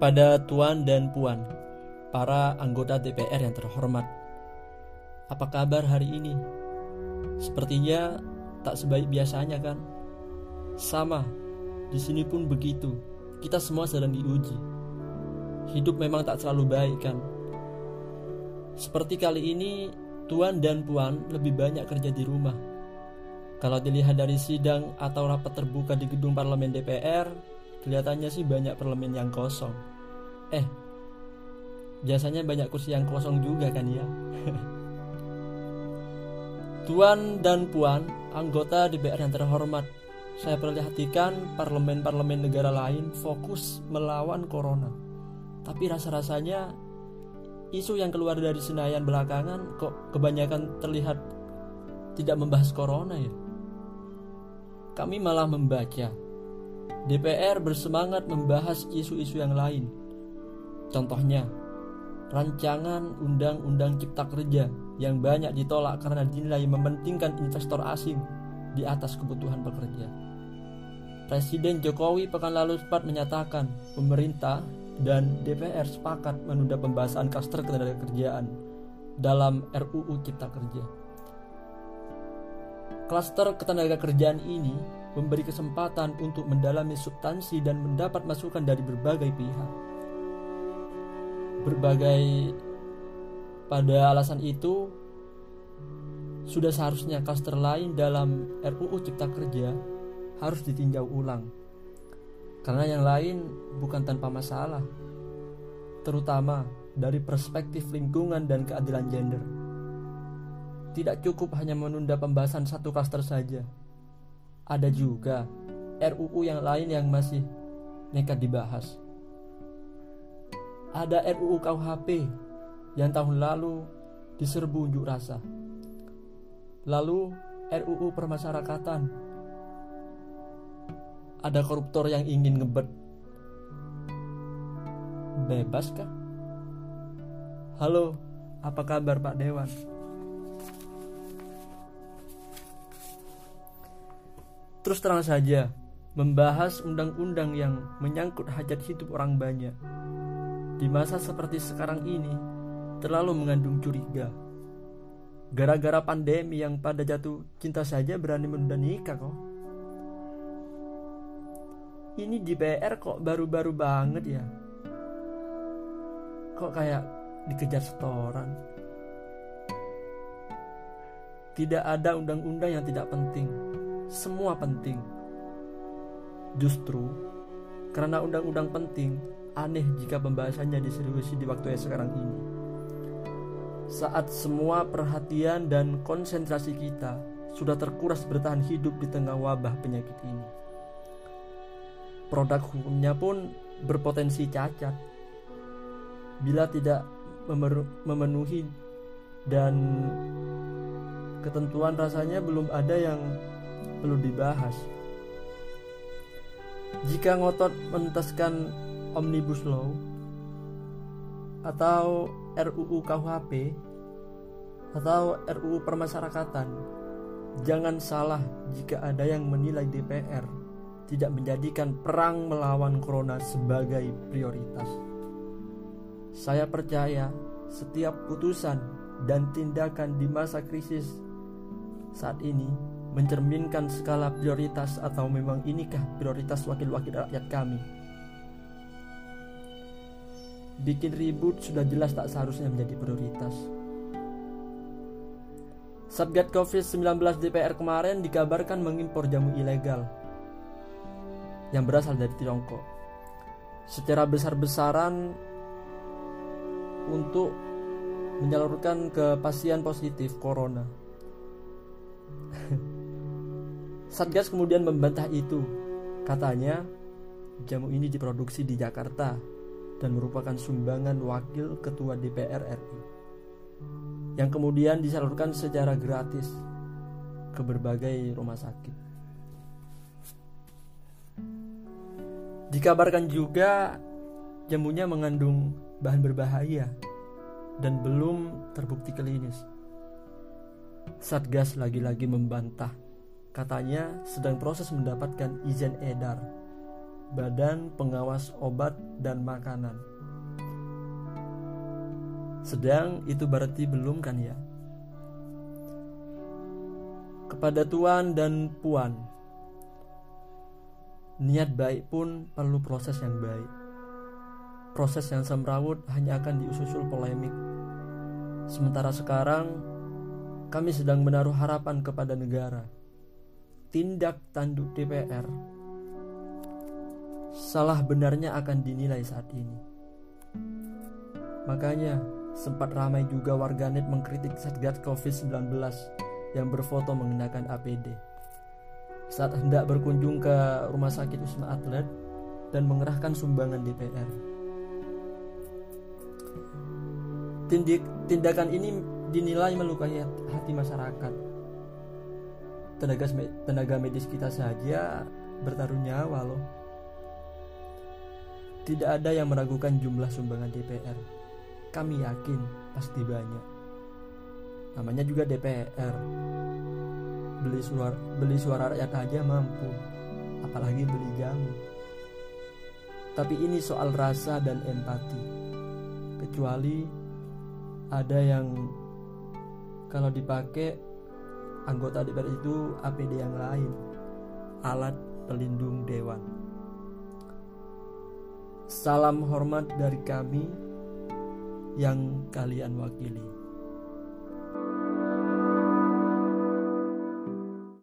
Kepada Tuan dan Puan, para anggota DPR yang terhormat, apa kabar hari ini? Sepertinya tak sebaik biasanya kan? Sama, di sini pun begitu. Kita semua sedang diuji. Hidup memang tak selalu baik kan? Seperti kali ini, Tuan dan Puan lebih banyak kerja di rumah. Kalau dilihat dari sidang atau rapat terbuka di gedung parlemen DPR, Kelihatannya sih banyak parlemen yang kosong. Eh, biasanya banyak kursi yang kosong juga kan ya. Tuan dan Puan, anggota DPR yang terhormat, saya perhatikan parlemen-parlemen negara lain fokus melawan corona. Tapi rasa-rasanya isu yang keluar dari Senayan belakangan kok kebanyakan terlihat tidak membahas corona ya. Kami malah membaca DPR bersemangat membahas isu-isu yang lain. Contohnya, rancangan Undang-Undang Cipta Kerja yang banyak ditolak karena dinilai mementingkan investor asing di atas kebutuhan pekerja. Presiden Jokowi pekan lalu sempat menyatakan pemerintah dan DPR sepakat menunda pembahasan klaster ketenagakerjaan dalam RUU Cipta Kerja. Klaster ketenagakerjaan ini memberi kesempatan untuk mendalami substansi dan mendapat masukan dari berbagai pihak. Berbagai pada alasan itu sudah seharusnya klaster lain dalam RUU Cipta Kerja harus ditinjau ulang. Karena yang lain bukan tanpa masalah, terutama dari perspektif lingkungan dan keadilan gender. Tidak cukup hanya menunda pembahasan satu klaster saja, ada juga RUU yang lain yang masih nekat dibahas. Ada RUU KUHP yang tahun lalu diserbu unjuk rasa. Lalu RUU permasyarakatan. Ada koruptor yang ingin ngebet. Bebas kah? Halo, apa kabar Pak Dewan? Terus terang saja, membahas undang-undang yang menyangkut hajat hidup orang banyak. Di masa seperti sekarang ini, terlalu mengandung curiga. Gara-gara pandemi yang pada jatuh cinta saja berani menunda nikah kok. Ini di PR kok baru-baru banget ya. Kok kayak dikejar setoran. Tidak ada undang-undang yang tidak penting semua penting. Justru karena undang-undang penting, aneh jika pembahasannya diseriusi di waktu yang sekarang ini. Saat semua perhatian dan konsentrasi kita sudah terkuras bertahan hidup di tengah wabah penyakit ini. Produk hukumnya pun berpotensi cacat bila tidak memenuhi dan ketentuan rasanya belum ada yang perlu dibahas. Jika ngotot menuntaskan Omnibus Law atau RUU KUHP atau RUU Permasyarakatan, jangan salah jika ada yang menilai DPR tidak menjadikan perang melawan corona sebagai prioritas. Saya percaya setiap putusan dan tindakan di masa krisis saat ini mencerminkan skala prioritas atau memang inikah prioritas wakil-wakil rakyat kami. Bikin ribut sudah jelas tak seharusnya menjadi prioritas. Satgas COVID-19 DPR kemarin dikabarkan mengimpor jamu ilegal yang berasal dari Tiongkok secara besar-besaran untuk menyalurkan ke pasien positif corona. Satgas kemudian membantah itu. Katanya, jamu ini diproduksi di Jakarta dan merupakan sumbangan wakil ketua DPR RI yang kemudian disalurkan secara gratis ke berbagai rumah sakit. Dikabarkan juga jamunya mengandung bahan berbahaya dan belum terbukti klinis. Satgas lagi-lagi membantah Katanya sedang proses mendapatkan izin edar Badan Pengawas Obat dan Makanan. Sedang itu berarti belum kan ya? Kepada tuan dan puan, niat baik pun perlu proses yang baik. Proses yang semrawut hanya akan diusul polemik. Sementara sekarang, kami sedang menaruh harapan kepada negara. Tindak tanduk DPR salah benarnya akan dinilai saat ini. Makanya sempat ramai juga warganet mengkritik Satgas COVID-19 yang berfoto mengenakan APD saat hendak berkunjung ke rumah sakit Wisma Atlet dan mengerahkan sumbangan DPR. Tindik, tindakan ini dinilai melukai hati masyarakat. Tenaga, tenaga medis kita saja bertaruh nyawa loh. Tidak ada yang meragukan jumlah sumbangan DPR. Kami yakin pasti banyak. Namanya juga DPR. Beli suara, beli suara rakyat aja mampu, apalagi beli jamu. Tapi ini soal rasa dan empati. Kecuali ada yang kalau dipakai anggota DPR itu APD yang lain, alat pelindung dewan. Salam hormat dari kami yang kalian wakili.